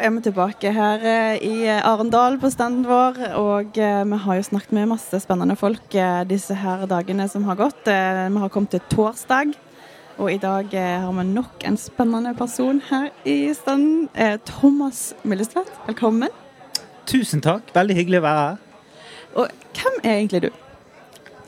Er vi tilbake her eh, i Arendal på standen vår. Og eh, vi har jo snakket med masse spennende folk eh, disse her dagene som har gått. Eh, Vi har kommet til torsdag, og i dag eh, har vi nok en spennende person her i standen. Eh, Thomas Millestvedt, velkommen. Tusen takk. Veldig hyggelig å være her. Og hvem er egentlig du?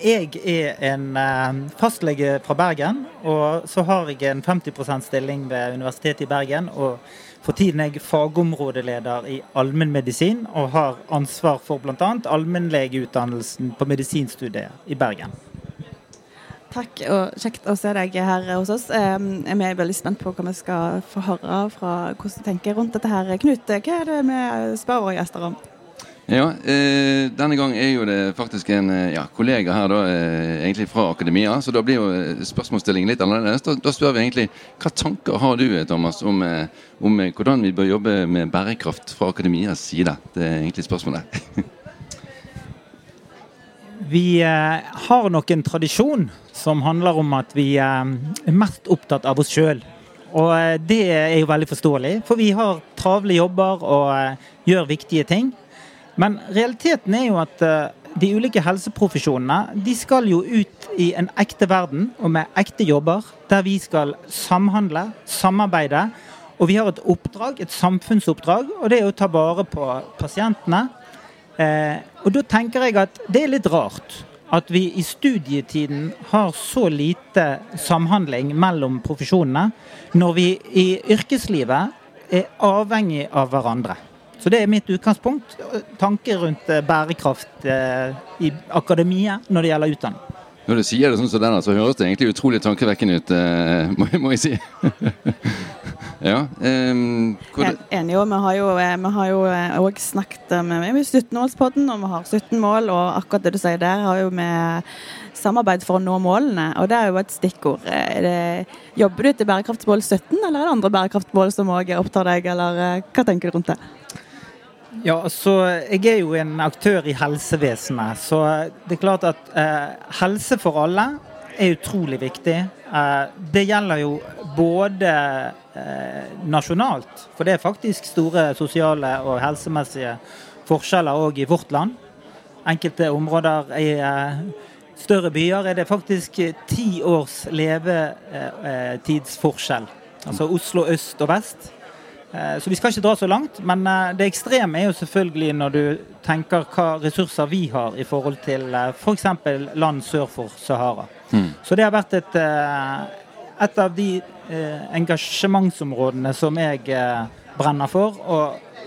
Jeg er en eh, fastlege fra Bergen, og så har jeg en 50% stilling ved Universitetet i Bergen. Og for tiden er jeg fagområdeleder i allmennmedisin og har ansvar for bl.a. allmennlegeutdannelsen på medisinstudiet i Bergen. Takk, og kjekt å se deg her hos oss. Vi er veldig spent på hva vi skal få høre fra hvordan du tenker rundt dette her. Knut, hva er det vi spør våre gjester om? Ja, eh, denne gang er jo det faktisk en eh, ja, kollega her da, eh, egentlig fra akademia, så da blir jo eh, spørsmålsstillingen litt annerledes. Da, da spør vi egentlig hva tanker har du eh, Thomas, om, om hvordan vi bør jobbe med bærekraft fra akademias side? Det er egentlig spørsmålet. Vi eh, har nok en tradisjon som handler om at vi er mest opptatt av oss sjøl. Og det er jo veldig forståelig, for vi har travle jobber og gjør viktige ting. Men realiteten er jo at eh, de ulike helseprofesjonene de skal jo ut i en ekte verden og med ekte jobber, der vi skal samhandle, samarbeide. Og vi har et oppdrag, et samfunnsoppdrag, og det er å ta vare på pasientene. Eh, og da tenker jeg at det er litt rart at vi i studietiden har så lite samhandling mellom profesjonene, når vi i yrkeslivet er avhengig av hverandre. Så det er mitt utgangspunkt. Tanker rundt eh, bærekraft eh, i akademiet når det gjelder utdanning. Når du sier det sånn som denne, så høres det egentlig utrolig tankevekkende ut, må, må, må jeg si. ja. Um, hvor, Helt enig. Og vi har jo, eh, vi har jo eh, også snakket eh, med, med 17-årspodden, og vi har 17 mål. Og akkurat det du sier der, har jo vi samarbeid for å nå målene. Og det er jo et stikkord. Eh, Er det, jobber du etter bærekraftsmål 17, eller er det andre bærekraftsmål som òg opptar deg, eller eh, hva tenker du rundt det? Ja, så Jeg er jo en aktør i helsevesenet, så det er klart at eh, helse for alle er utrolig viktig. Eh, det gjelder jo både eh, nasjonalt, for det er faktisk store sosiale og helsemessige forskjeller òg i vårt land. Enkelte områder i eh, større byer er det faktisk ti års levetidsforskjell. Altså Oslo øst og vest. Eh, Så vi skal ikke dra så langt, men eh, det ekstreme er jo selvfølgelig når du tenker hva ressurser vi har i forhold til f.eks. land sør for Sahara. Så det har vært et, eh, et av de eh, engasjementsområdene som jeg eh, brenner for, å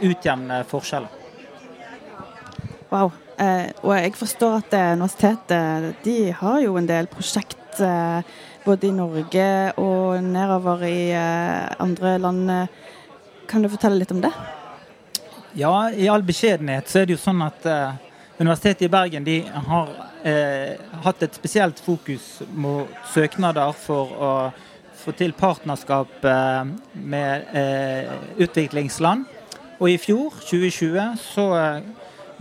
utjevne forskjeller. Wow. Eh, og jeg forstår at eh, universitetet de har jo en del prosjekt eh, både i Norge og nedover i eh, andre land. Kan du fortelle litt om det? Ja, i all beskjedenhet så er det jo sånn at eh, Universitetet i Bergen de har eh, hatt et spesielt fokus mot søknader for å få til partnerskap eh, med eh, utviklingsland. Og i fjor, 2020, så eh,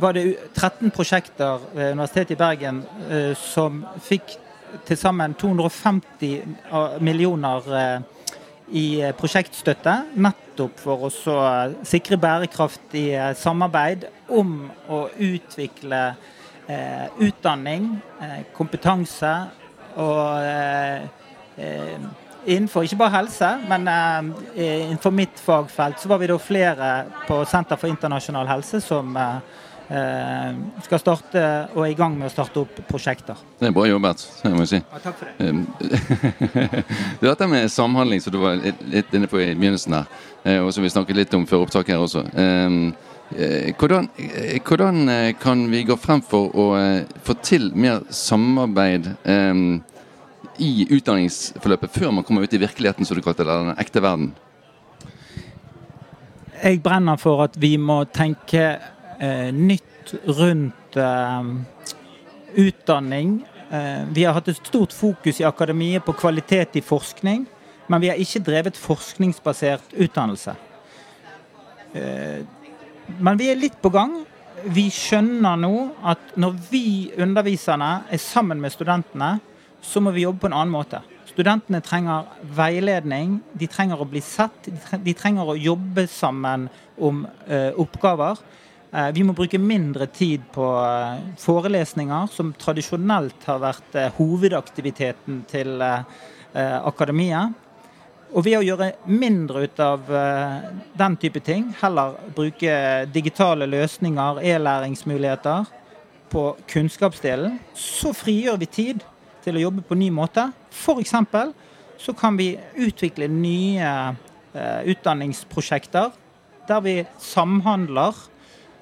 var det 13 prosjekter ved Universitetet i Bergen eh, som fikk til sammen 250 millioner i eh, prosjektstøtte, nettopp for å så sikre bærekraftig eh, samarbeid om å utvikle eh, utdanning, eh, kompetanse og eh, eh, Innenfor ikke bare helse, men eh, innenfor mitt fagfelt så var vi da flere på Senter for internasjonal helse som eh, eh, skal starte og er i gang med å starte opp prosjekter. det er bra jobbet, det må jeg si. Ja, takk for det. Um, Dette med samhandling som du var litt, inne på i begynnelsen her, eh, og som vi snakket litt om før opptaket her også. Eh, hvordan, eh, hvordan eh, kan vi gå frem for å eh, få til mer samarbeid i utdanningsforløpet før man kommer ut i virkeligheten, som du kalte det, eller den ekte verden? Jeg brenner for at vi må tenke eh, nytt rundt eh, utdanning. Eh, vi har hatt et stort fokus i akademiet på kvalitet i forskning, men vi har ikke drevet forskningsbasert utdannelse. Eh, men vi er litt på gang. Vi skjønner nå at når vi underviserne er sammen med studentene, så må vi jobbe på en annen måte. Studentene trenger veiledning, de trenger å bli sett, de trenger å jobbe sammen om eh, oppgaver. Uh, vi må bruke mindre tid på uh, forelesninger, som tradisjonelt har vært hovedaktiviteten til akademiet. Og ved å gjøre mindre ut av den type ting, heller bruke digitale løsninger, e-læringsmuligheter, på kunnskapsdelen, så frigjør vi tid til å jobbe på ny måte. F.eks. så kan vi utvikle nye utdanningsprosjekter der vi samhandler.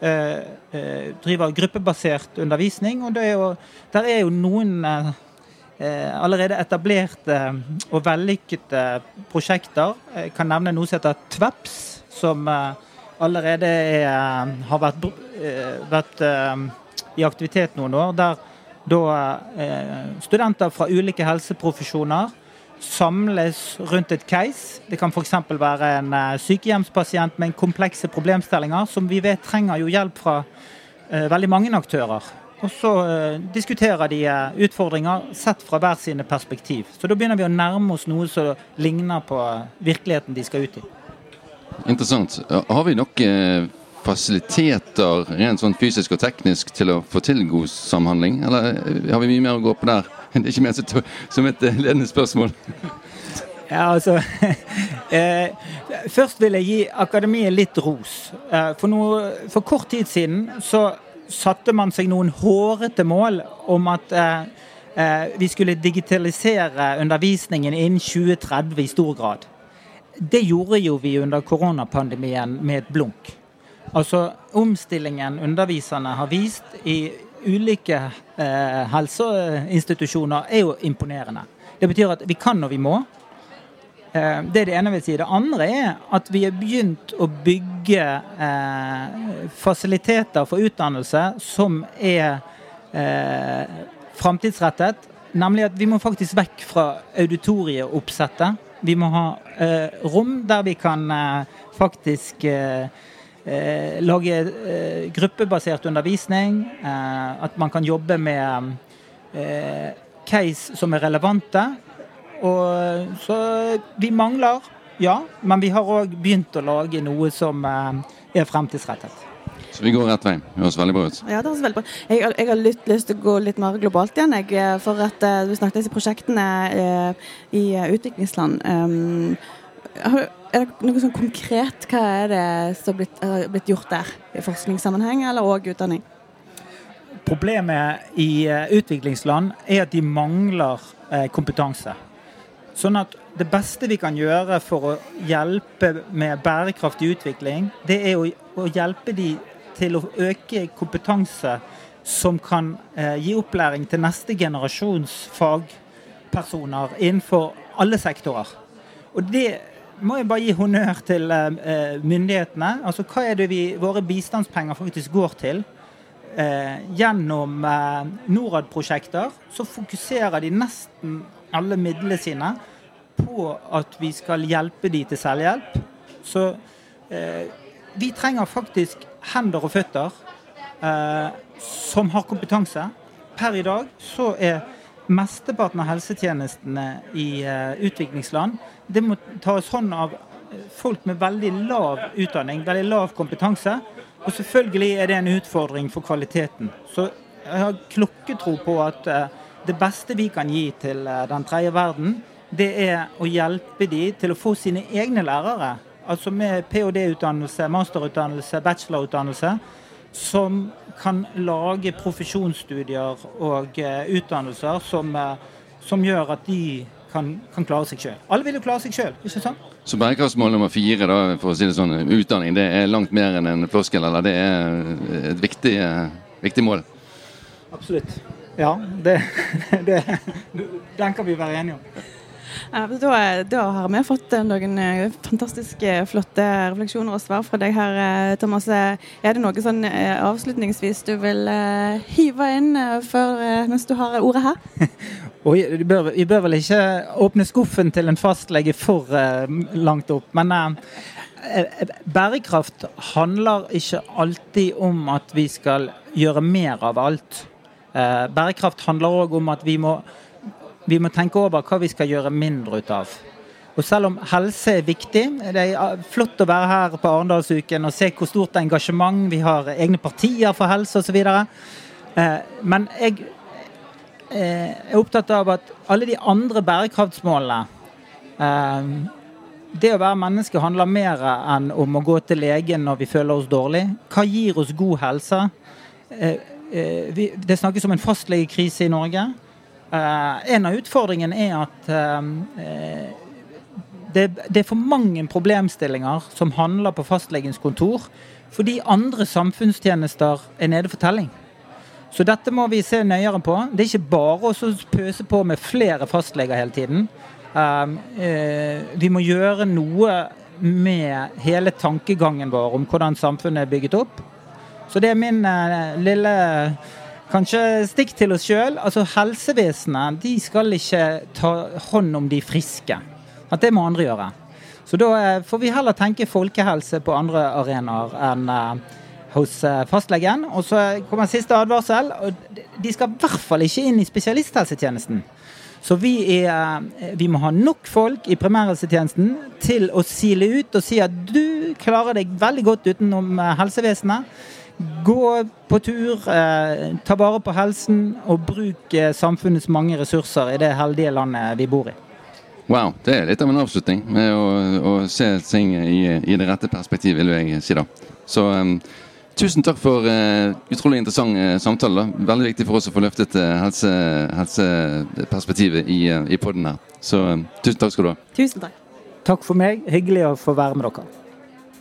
Uh, driver gruppebasert undervisning. Og er jo, der er jo noen Eh, allerede etablerte og vellykkede prosjekter. Jeg kan nevne noe som heter TVEPS, som eh, allerede er, har vært, eh, vært i aktivitet noen år. Der da studenter fra ulike helseprofesjoner samles rundt et case. Det kan f.eks. være en sykehjemspasient med komplekse problemstillinger, som vi vet trenger jo hjelp fra veldig mange aktører. Og så uh, diskuterer de uh, utfordringer sett fra hver sine perspektiv. Så da begynner vi å nærme oss noe som ligner på uh, virkeligheten de skal ut i. Interessant. Har vi nok fasiliteter rent sånn fysisk og teknisk til å få til god samhandling, eller har vi mye mer å gå på der? Det er ikke ment som et ledende spørsmål. Ja, altså Først vil jeg gi akademiet litt ros. For, noe, for kort tid siden så satte man seg noen hårete mål om at eh, eh vi skulle digitalisere undervisningen innen 2030 i stor grad. Det gjorde jo vi under koronapandemien med et blunk. Altså Omstillingen underviserne har vist i ulike eh, helseinstitusjoner, er jo imponerende. Det betyr at vi kan når vi må. Eh, det er det ene jeg vil si. Det andre er at vi har begynt å bygge eh, fasiliteter for utdannelse som er eh, framtidsrettet. Nemlig at vi må faktisk vekk fra auditorieoppsettet. Vi må ha eh, rom der vi kan eh, faktisk eh, eh lage gruppebasert undervisning. at man kan jobbe med case som er relevante og, så vi mangler, ja. Men vi har òg begynt å lage noe som eh, er fremtidsrettet. Så vi går rett vei. Det høres veldig bra ut. Ja, det høres veldig bra Jeg, jeg har litt lyst til å gå litt mer globalt igjen. Jeg, eh, for at uh, Du snakket om disse prosjektene uh, i utviklingsland. Um, er det noe sånn konkret? Hva er det som har blitt, blitt, gjort der? I forskningssammenheng eller òg utdanning? Problemet i utviklingsland er at de mangler kompetanse. Sånn at det beste vi kan gjøre for å hjelpe med bærekraftig utvikling, det er å, å hjelpe de til å øke kompetanse som kan eh, gi opplæring til neste generasjons fagpersoner innenfor alle sektorer. Og det må jeg bare gi honnør til eh, myndighetene. Altså hva er det vi, våre bistandspenger faktisk går til? Eh, gjennom eh, Norad-prosjekter så fokuserer de nesten alle midlene sine på at vi skal hjelpe de til selvhjelp. Så eh, vi trenger faktisk hender og føtter eh, som har kompetanse. Per i dag så er mesteparten av helsetjenestene i eh, utviklingsland det må tas hånd av folk med veldig lav utdanning, veldig lav kompetanse. Og selvfølgelig er det en utfordring for kvaliteten. Så jeg har klokketro på at eh, det beste vi kan gi til eh, den tredje verden, det er å hjelpe de til å få sine egne lærere. Altså med ph.d.-utdannelse, masterutdannelse, bachelorutdannelse. Som kan lage profesjonsstudier og uh, utdannelser som, uh, som, gjør at de kan, kan klare seg sjøl. Alle vil jo klare seg sjøl, ikke sant? Så bærekraftsmål nummer fire, da, for å si det sånn, utdanning, det er langt mer enn en floskel, eller det er et viktig, uh, viktig mål? Absolutt. Ja, det, det, den kan vi være enige om. Da, da, har vi fått noen fantastiske, flotte refleksjoner og svar fra deg her, Thomas. Er det noe sånn avslutningsvis du vil hive inn før, mens du har ordet her? Og vi bør, vi bør, vel ikke åpne skuffen til en fastlege for uh, langt opp. Men uh, bærekraft handler ikke alltid om at vi skal gjøre mer av alt. Uh, bærekraft handler òg om at vi må, vi må tenke over hva vi skal gjøre mindre ut av. Og selv om helse er viktig, det er flott å være her på Arendalsuken og se hvor stort engasjement vi har, egne partier for helse osv. Men jeg Eh, er opptatt av at alle de andre bærekraftsmålene eh, Det å være menneske handler mer enn om å gå til legen når vi føler oss dårlig. Hva gir oss god helse? Eh, det snakkes om en fastlegekrise i Norge. En av utfordringene er at det, er for mange problemstillinger som handler på fastlegens kontor, fordi andre samfunnstjenester er nede for telling. Så dette må vi se nøyere på. Det er ikke bare å pøse på med flere fastleger hele tiden. Um, eh, vi må gjøre noe med hele tankegangen vår om hvordan samfunnet er bygget opp. Så det er min eh, lille kanskje stikk til oss sjøl. Altså, helsevesenet de skal ikke ta hånd om de friske. At det må andre gjøre. Så da eh, får vi heller tenke folkehelse på andre arenaer enn eh, hos eh, fastlegen. Og så kommer siste advarsel. og De skal i hvert fall ikke inn i spesialisthelsetjenesten. Så vi, er, vi, må ha nok folk i primærhelsetjenesten til å sile ut og si at du klarer deg veldig godt utenom helsevesenet. Gå på tur, eh, ta vare på helsen og bruk samfunnets mange ressurser i det heldige landet vi bor i. Wow, det er litt av en avslutning med å, å se ting i, i, det rette perspektivet, vil jeg si da. Så um, Tusen takk for uh, utrolig interessant uh, samtale. Da. Veldig viktig for oss å få løftet uh, helse, helseperspektivet i, uh, i poden her. Så tusen takk skal du ha. Tusen takk. Takk for meg. Hyggelig å få være med dere.